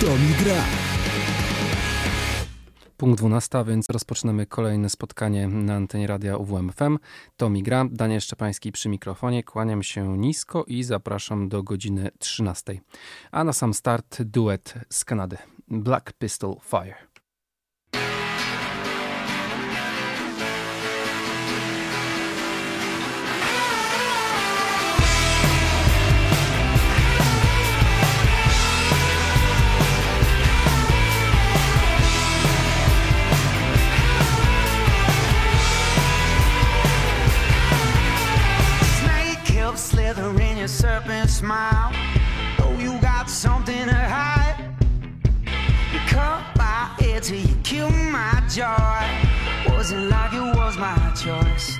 To mi gra. Punkt 12, więc rozpoczynamy kolejne spotkanie na antenie radia UWMFM. To mi gra, Daniel Szczepański przy mikrofonie. Kłaniam się nisko i zapraszam do godziny 13. A na sam start duet z Kanady. Black Pistol Fire. Serpent smile. Oh, you got something to hide. You cut my head till you kill my joy. Wasn't like it was my choice.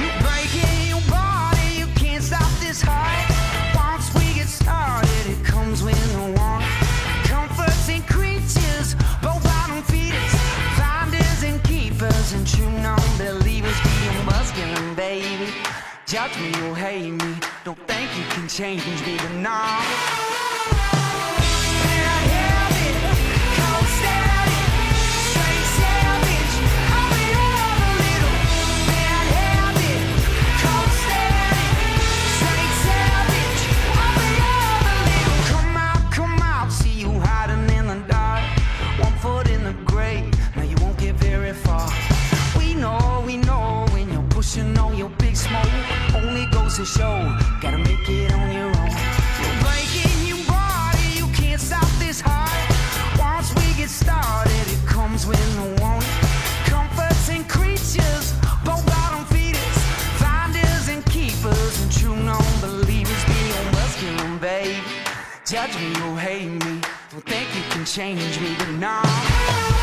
You breaking your body, you can't stop this heart. Once we get started, it comes warning. Comforts and creatures, both bottom feeders, finders and keepers, and true non-believers. Be a muscular baby. Judge me or hate me. Don't think you can change me, but to show. Gotta make it on your own. You're breaking your body, you can't stop this heart. Once we get started, it comes with no warning. Comforts and creatures, both bottom feeders, finders and keepers, and true non-believers. Be a muscular, babe. Judge me or hate me. Don't think you can change me, but nah.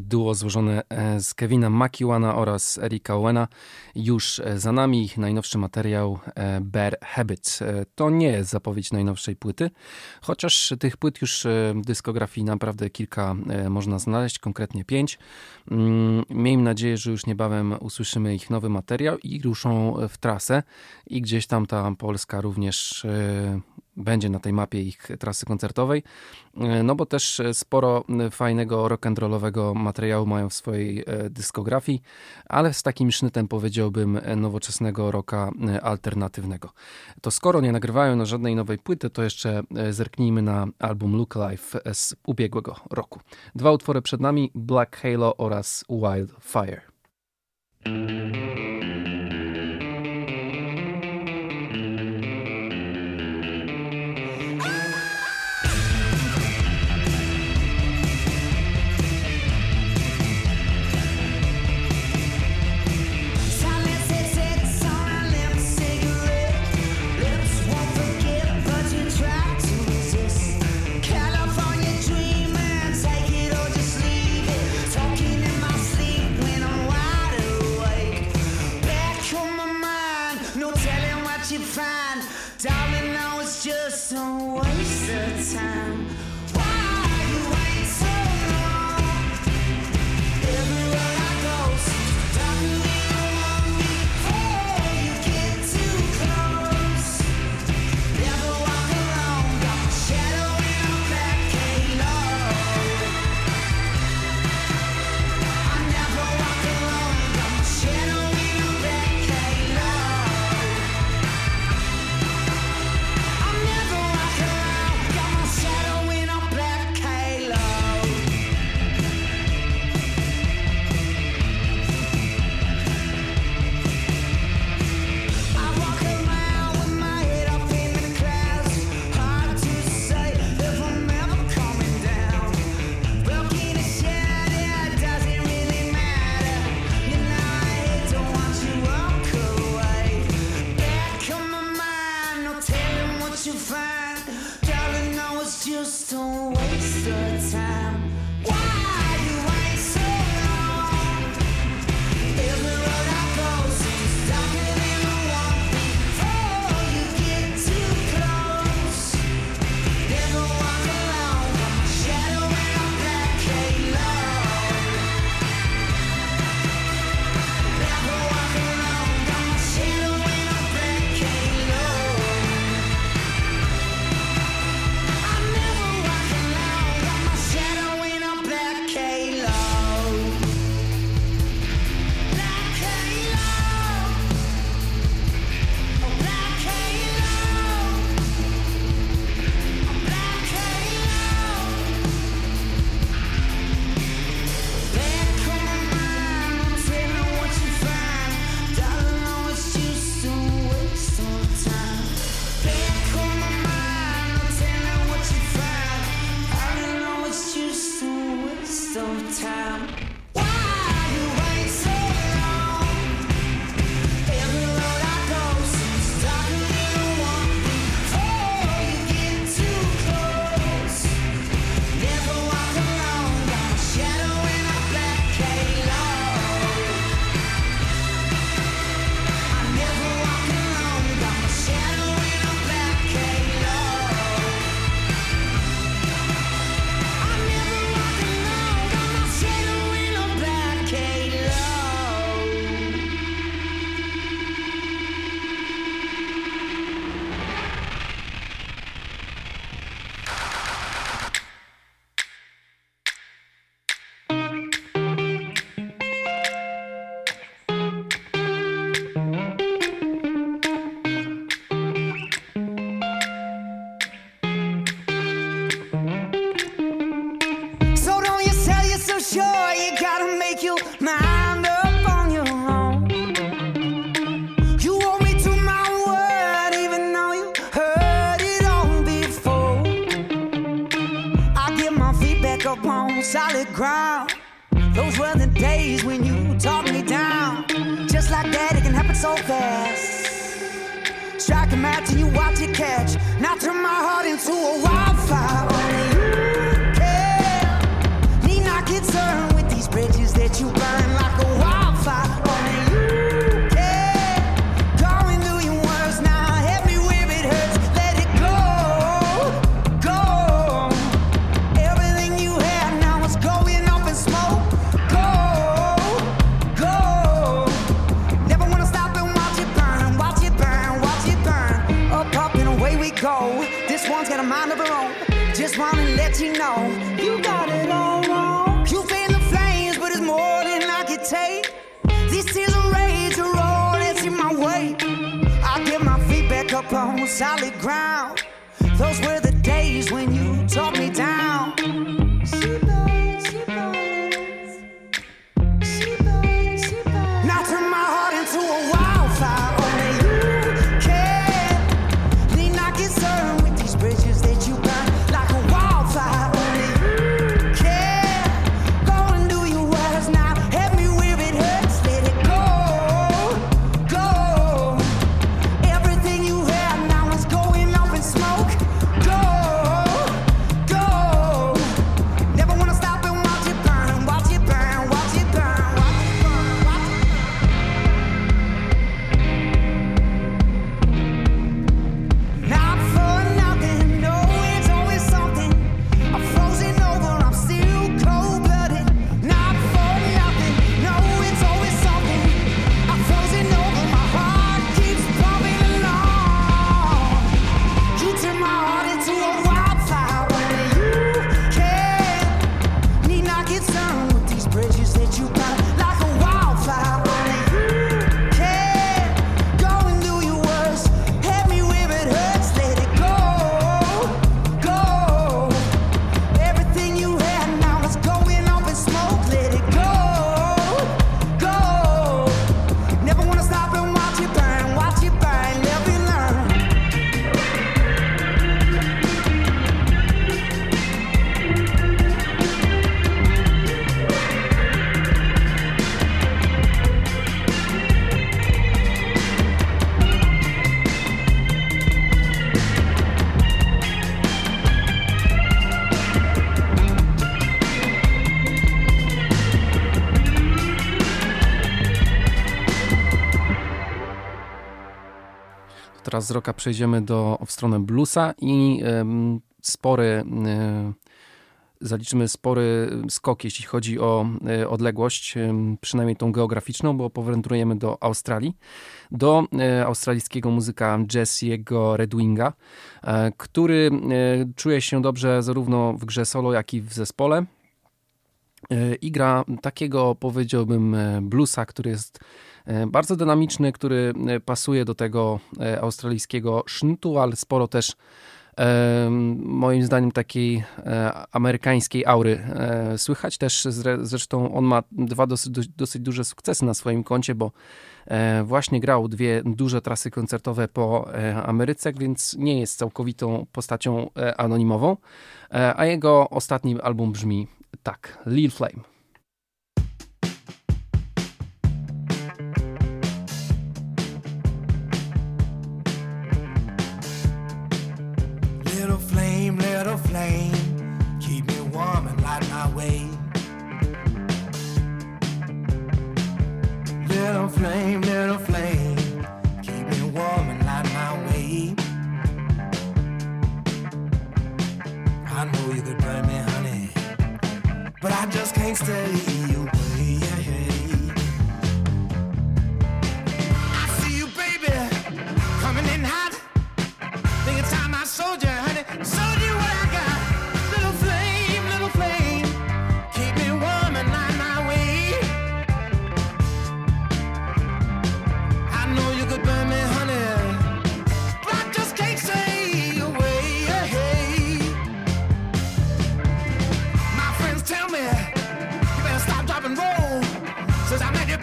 Duo złożone e, z Kevina Makiwana oraz Erika Owena. Już e, za nami ich najnowszy materiał e, Bear Habits. To nie jest zapowiedź najnowszej płyty, chociaż tych płyt już w dyskografii naprawdę kilka można znaleźć, konkretnie pięć. Mm, miejmy nadzieję, że już niebawem usłyszymy ich nowy materiał i ruszą w trasę i gdzieś tam ta Polska również będzie na tej mapie ich trasy koncertowej, e, no bo też sporo fajnego rock'n'rollowego materiału mają w swojej e, dyskografii, ale z takim sznytem powiedziałbym nowoczesnego rocka e, alternatywnego. To skoro nie nagrywają na żadnej nowej płyty, to jeszcze zerknijmy na album Look Life z ubiegłego roku. Dwa utwory przed nami, Black Halo oraz Wildfire. Teraz z rocka przejdziemy do, w stronę bluesa i spory zaliczymy spory skok, jeśli chodzi o e, odległość, przynajmniej tą geograficzną, bo powędrujemy do Australii, do e, australijskiego muzyka Jesse'ego Redwinga, e, który czuje się dobrze zarówno w grze solo, jak i w zespole i gra takiego, powiedziałbym, bluesa, który jest bardzo dynamiczny, który pasuje do tego australijskiego sznytu, ale sporo też moim zdaniem takiej e, amerykańskiej aury e, słychać. Też zresztą on ma dwa dosyć, dosyć duże sukcesy na swoim koncie, bo e, właśnie grał dwie duże trasy koncertowe po Ameryce, więc nie jest całkowitą postacią anonimową. A jego ostatni album brzmi tak, Lil Flame. Flame, little flame. Keep me warm and light my way. I know you could burn me, honey, but I just can't stay away. I see you, baby, coming in hot. Think it's time I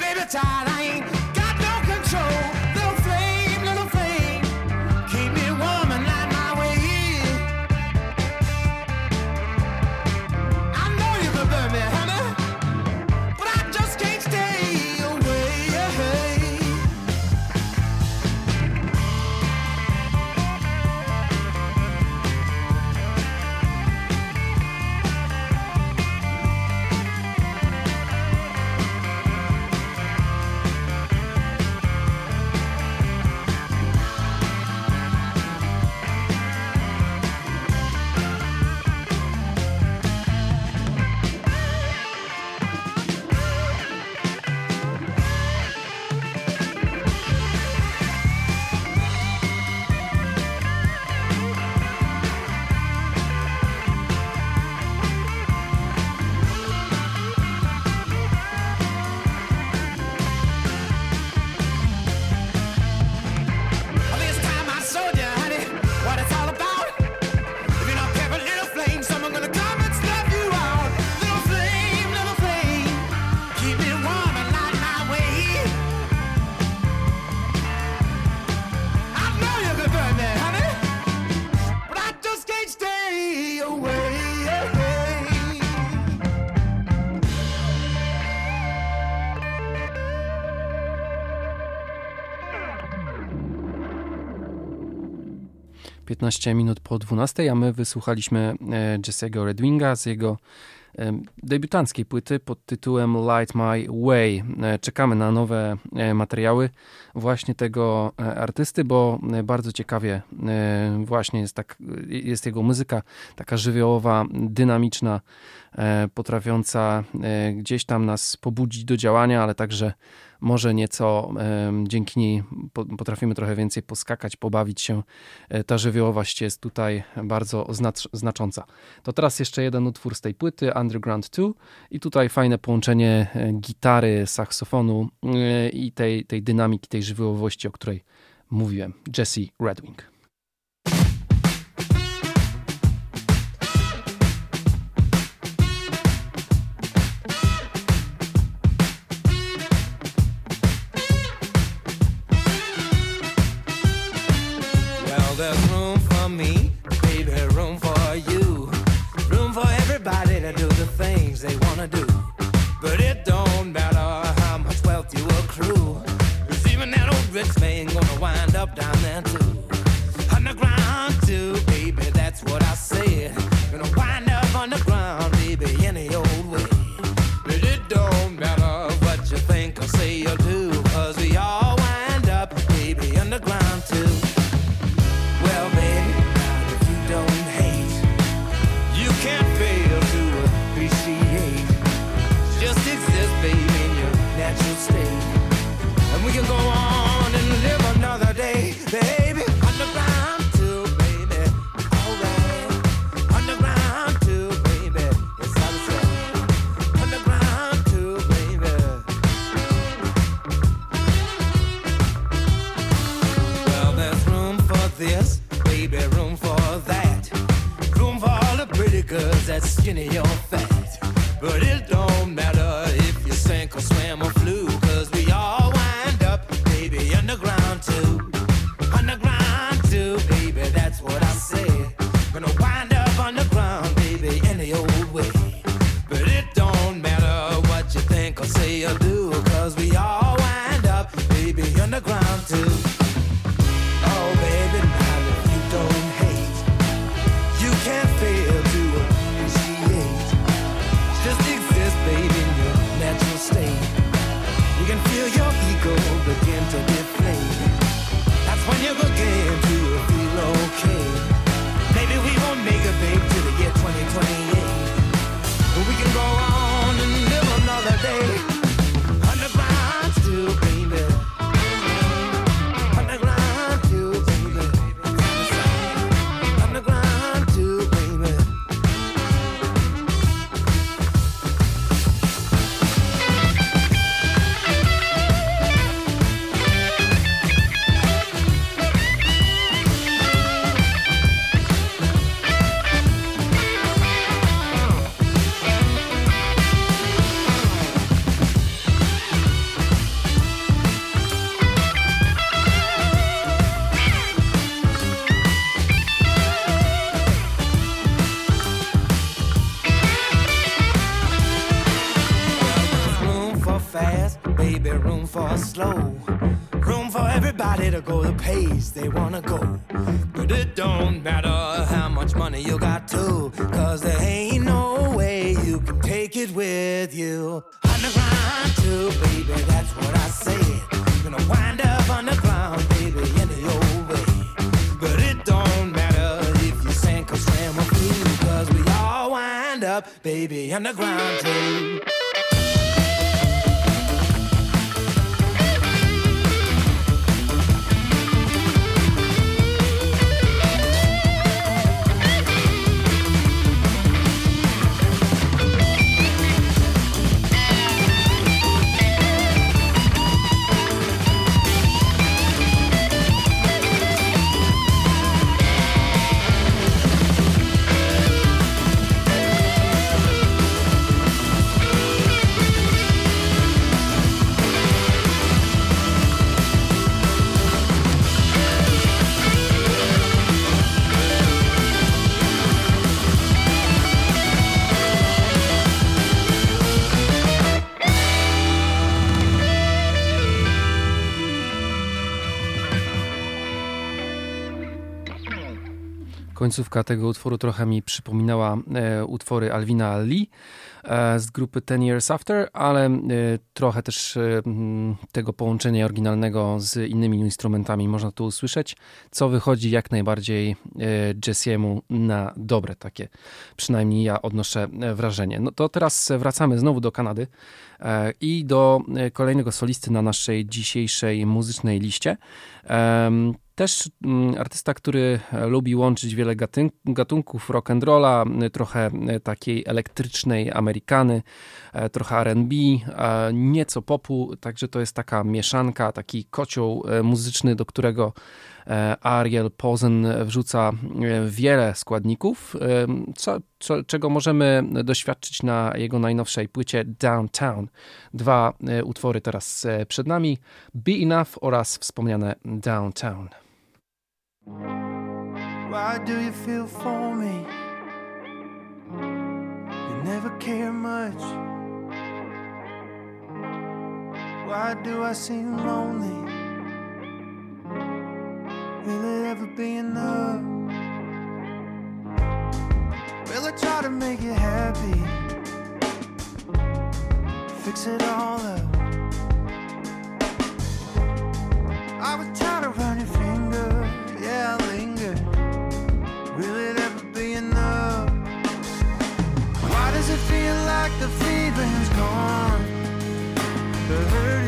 baby, tired. I ain't soldier. minut po 12, a my wysłuchaliśmy e, Jesse'ego Redwinga z jego e, debiutanckiej płyty pod tytułem Light My Way. E, czekamy na nowe materiały właśnie tego artysty, bo bardzo ciekawie właśnie jest, tak, jest jego muzyka, taka żywiołowa, dynamiczna, potrafiąca gdzieś tam nas pobudzić do działania, ale także może nieco dzięki niej potrafimy trochę więcej poskakać, pobawić się. E, ta żywiołowość jest tutaj bardzo znacząca. To teraz jeszcze jeden utwór z tej płyty, Underground 2 i tutaj fajne połączenie e, gitary, saksofonu e, i tej, tej dynamiki, tej żywiołowości, o której mówiłem. Jesse Redwing. Up, baby, underground too. Końcówka tego utworu trochę mi przypominała e, utwory Alvina Lee e, z grupy Ten Years After, ale e, trochę też e, m, tego połączenia oryginalnego z innymi instrumentami można tu usłyszeć, co wychodzi jak najbardziej e, Jessiemu na dobre, takie przynajmniej ja odnoszę e, wrażenie. No to teraz wracamy znowu do Kanady i do e, kolejnego solisty na naszej dzisiejszej muzycznej liście. Em, Też artysta, który e, lubi łączyć wiele gatunków rock and rolla, trochę takiej elektrycznej Amerykany, e, trochę R&B, e, nieco popu, także to jest taka mieszanka, taki kocioł e, muzyczny, do którego e, Ariel Posen wrzuca e, wiele składników, e, co, co, czego możemy doświadczyć na jego najnowszej płycie Downtown. Dwa e, utwory teraz e, przed nami, Be Enough oraz wspomniane Downtown. Why do you feel for me? You never care much. Why do I seem lonely? Will it ever be enough? Will I try to make you happy? Fix it all up. I would try to run your finger, yeah, I linger. Will it ever be enough? Why does it feel like the feeling's gone? The hurt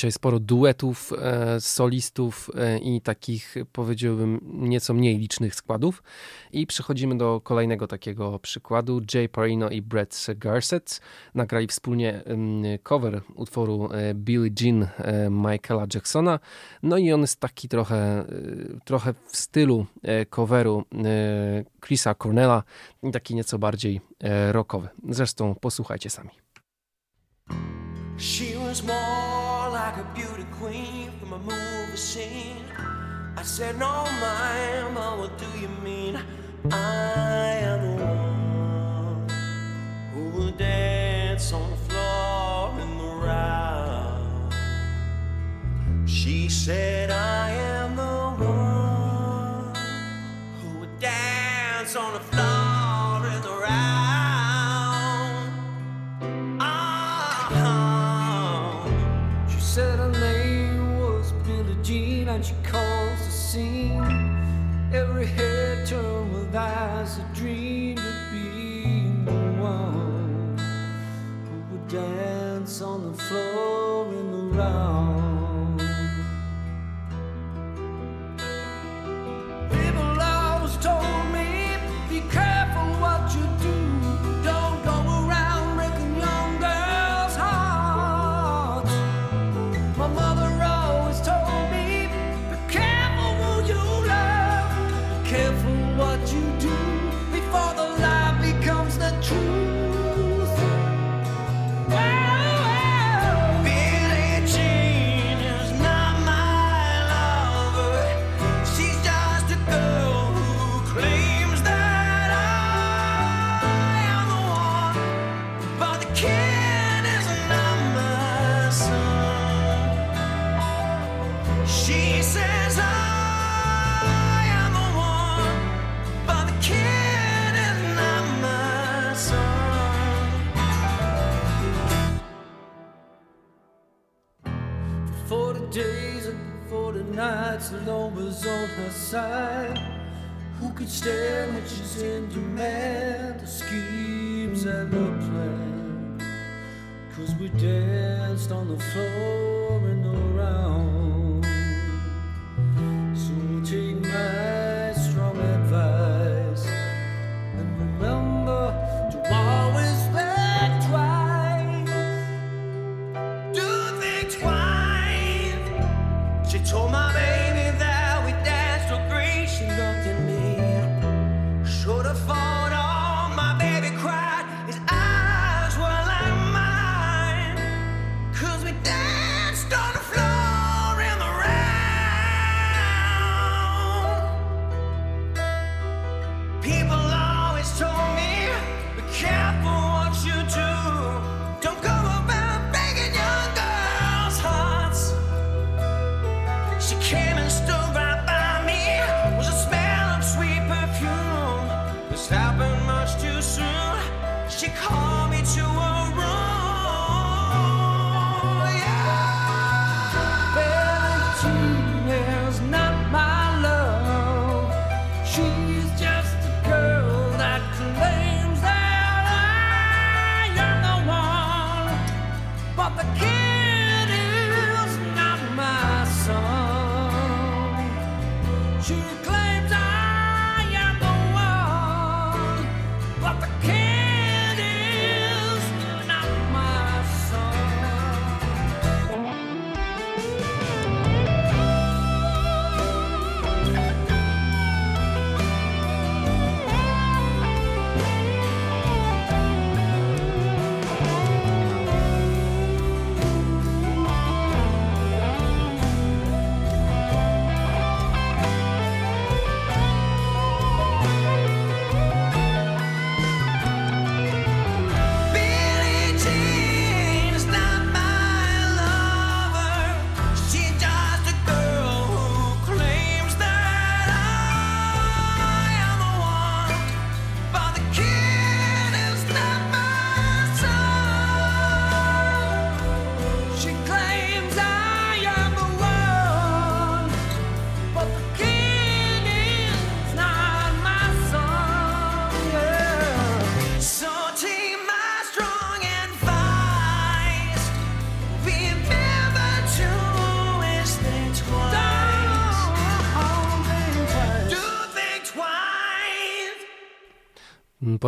dzisiaj sporo duetów, e, solistów e, i takich, powiedziałbym, nieco mniej licznych składów. I przechodzimy do kolejnego takiego przykładu. Jay Parino i Brett Garset nagrali wspólnie cover utworu e, Billie Jean Michaela Jacksona. No i on jest taki trochę, trochę w stylu coveru Chrisa Cornella, taki nieco bardziej rockowy. Zresztą posłuchajcie sami. She was like a beauty queen from a movie scene. I said, No, my, but oh, what do you mean? I am the one who will dance on the floor in the round. She said, I am the one who will dance on the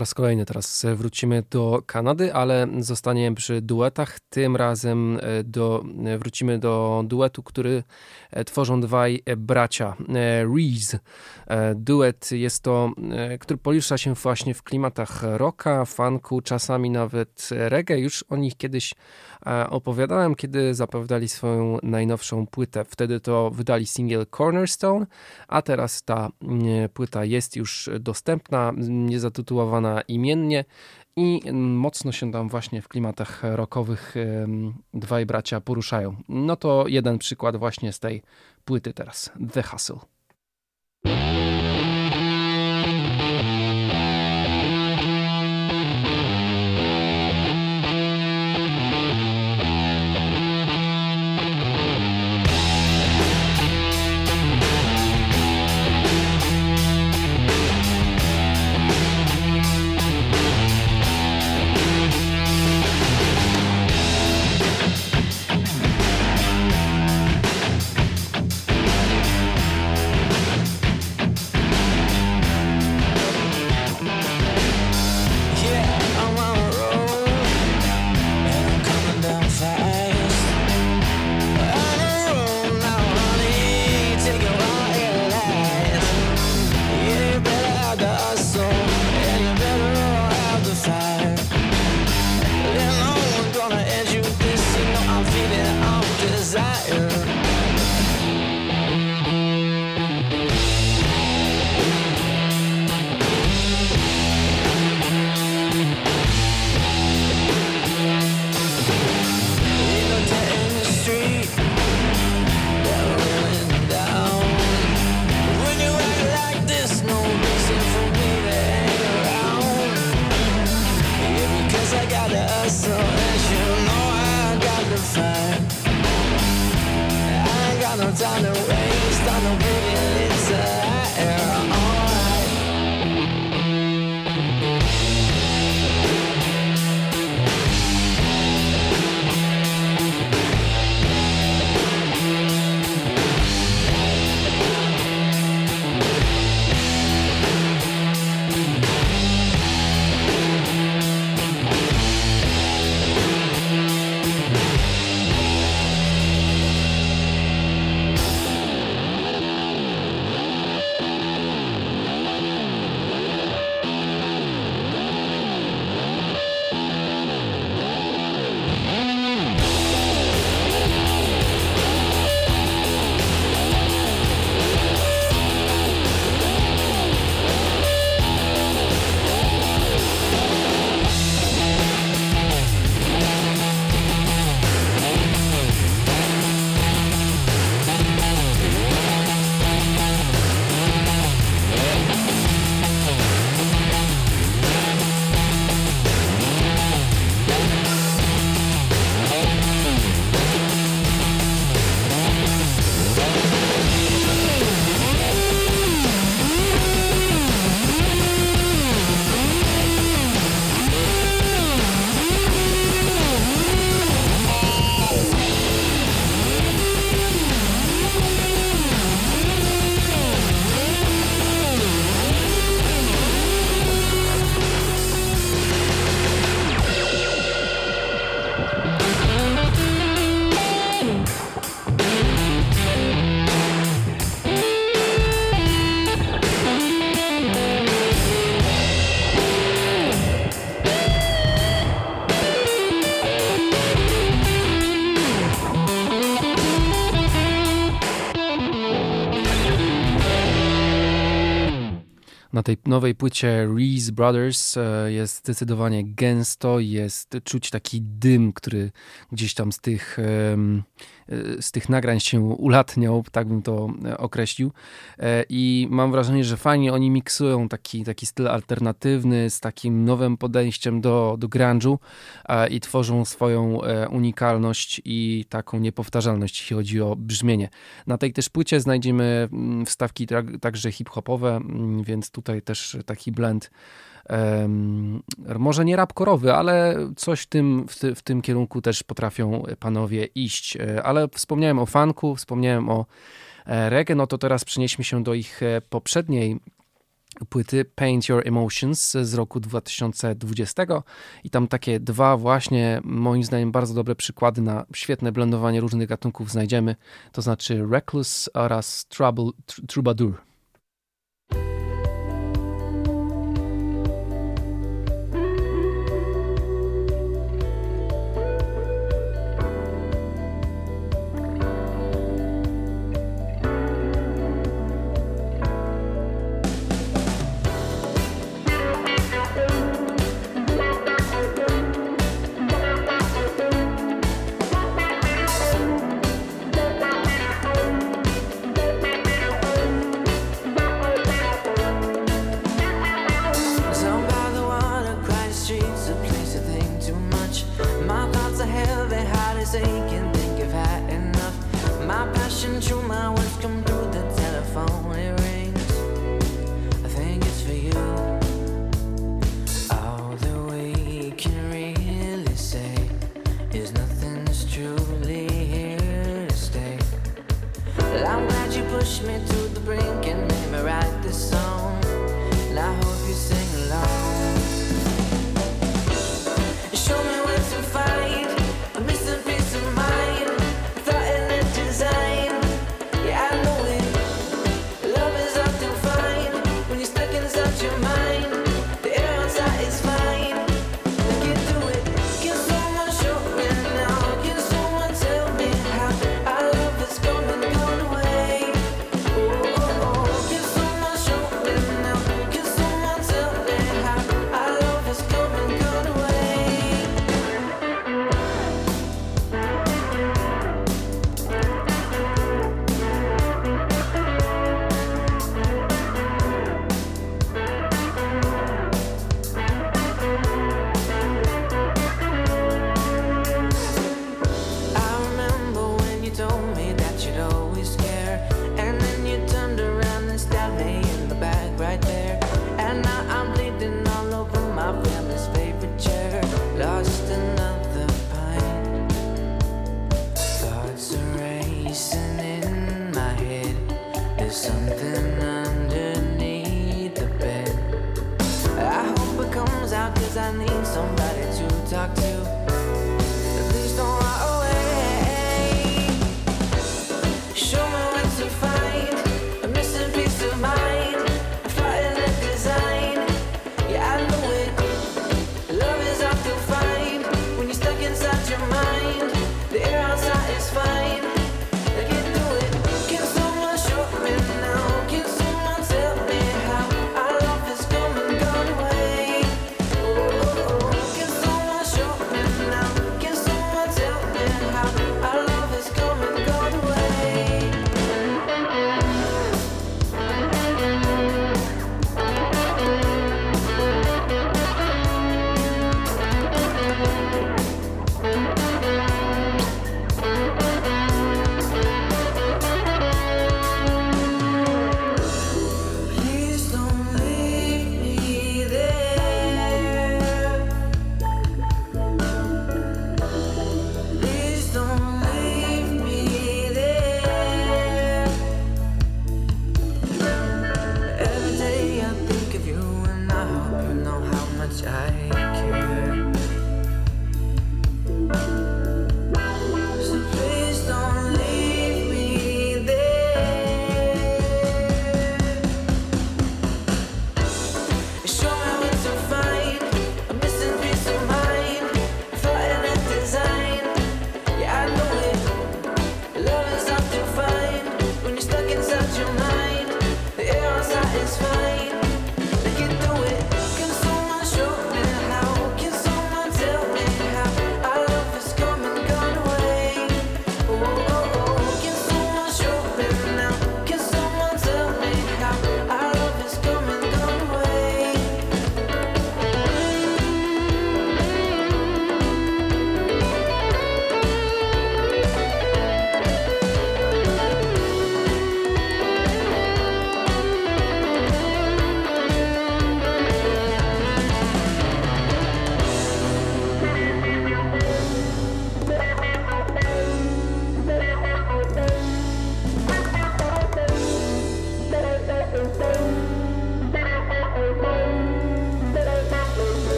Po raz kolejny teraz wrócimy do Kanady, ale zostaniemy przy duetach. Tym razem e, do, e, wrócimy do duetu, który e, tworzą dwaj bracia. Reese. Duet jest to, który porusza się właśnie w klimatach rocka, funku, czasami nawet reggae. Już o nich kiedyś opowiadałem, kiedy zapowiadali swoją najnowszą płytę. Wtedy to wydali single Cornerstone, a teraz ta płyta jest już dostępna, niezatytułowana imiennie i mocno się tam właśnie w klimatach rockowych dwaj bracia poruszają. No to jeden przykład właśnie z tej płyty teraz, The Hustle. inside. I ain't got no time to waste on no baby. Tej nowej płycie Reese Brothers e, jest zdecydowanie gęsto, jest czuć taki dym, który gdzieś tam z tych, z tych nagrań się ulatniał, tak bym to e, określił. I mam wrażenie, że fajnie oni miksują taki, taki styl alternatywny z takim nowym podejściem do, do grunge'u i tworzą swoją unikalność i taką niepowtarzalność, jeśli chodzi o brzmienie. Na tej też płycie znajdziemy mm, wstawki także hip-hopowe, mm, więc tutaj też taki blend może nie rapkorowy, ale coś w tym, w, ty, w, tym kierunku też potrafią panowie iść. E, ale wspomniałem o funku, wspomniałem o e, reggae, no to teraz przenieśmy się do ich e, poprzedniej płyty Paint Your Emotions z roku 2020 i tam takie dwa właśnie moim zdaniem bardzo dobre przykłady na świetne blendowanie różnych gatunków znajdziemy, to znaczy Reckless oraz Trouble, Troubadour. rushing through my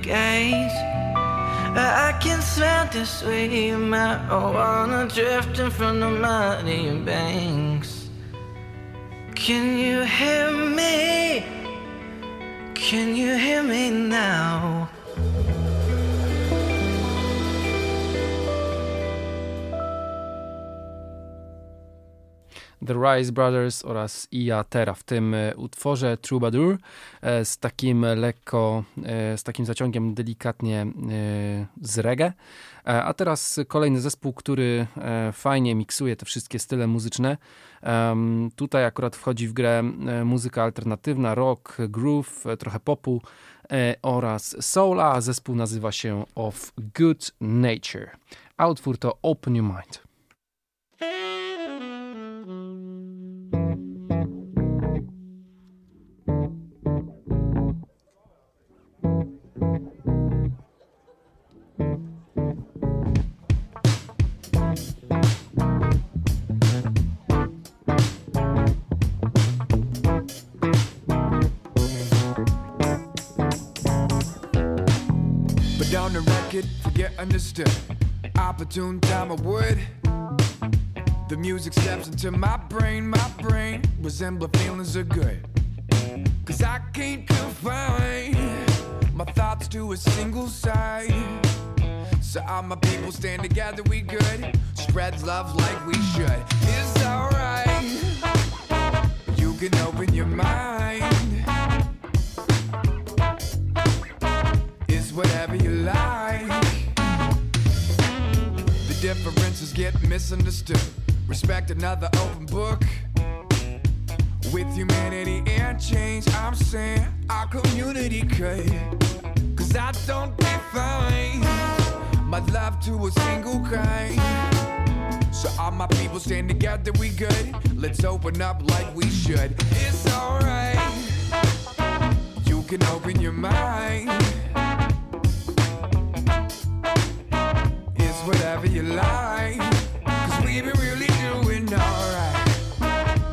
gates. I can smell the sweet marijuana drifting from the muddy banks. Can you hear me? Can you hear me now? The Rice Brothers oraz Ia Terra w tym e, utworze Troubadour e, z takim lekko, e, z takim zaciągiem delikatnie z reggae. A teraz kolejny zespół, który fajnie miksuje te wszystkie style muzyczne. Tutaj akurat wchodzi w grę muzyka alternatywna, rock, groove, trochę popu oraz soula. Zespół nazywa się Of Good Nature. A utwór to Open Your Mind. Down the record, forget understood. Opportune time I would. The music steps into my brain, my brain resemble feelings of good. Cause I can't confine my thoughts to a single side. So all my people stand together, we good. Spread love like we should. It's alright. You can open your mind. Differences get misunderstood. Respect another open book. With humanity and change, I'm saying our community could. Cause I don't define my love to a single kind. So all my people stand together, we good. Let's open up like we should. It's alright. You can open your mind. Whatever you like. Cause we been really doing alright.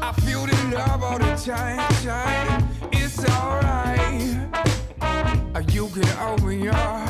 I feel the love all the time, time. It's alright. You can open your mind.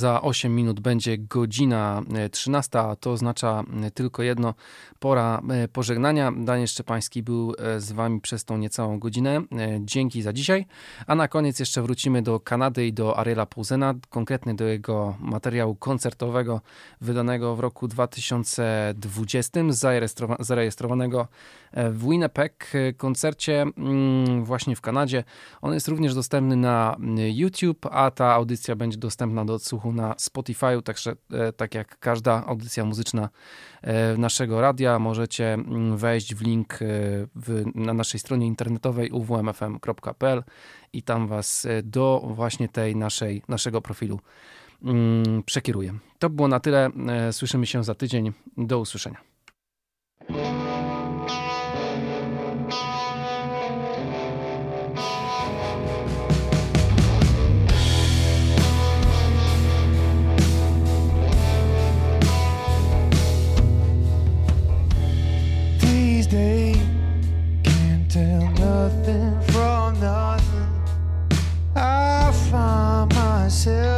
Za 8 minut będzie godzina 13, a to oznacza tylko jedno, pora pożegnania. Daniel Szczepański był z Wami przez tą niecałą godzinę. Dzięki za dzisiaj. A na koniec jeszcze wrócimy do Kanady i do Ariela Pouzena, konkretnie do jego materiału koncertowego wydanego w roku 2020, zarejestrowanego w Winnipeg koncercie mm, właśnie w Kanadzie. On jest również dostępny na YouTube, a ta audycja będzie dostępna do odsłuchu na Spotify, także e, tak jak każda audycja muzyczna e, naszego radia, możecie mm, wejść w link e, w, na naszej stronie internetowej uwmfm.pl i tam was do właśnie tej naszej, naszego profilu mm, przekieruję. To było na tyle. Słyszymy się za tydzień. Do usłyszenia. myself.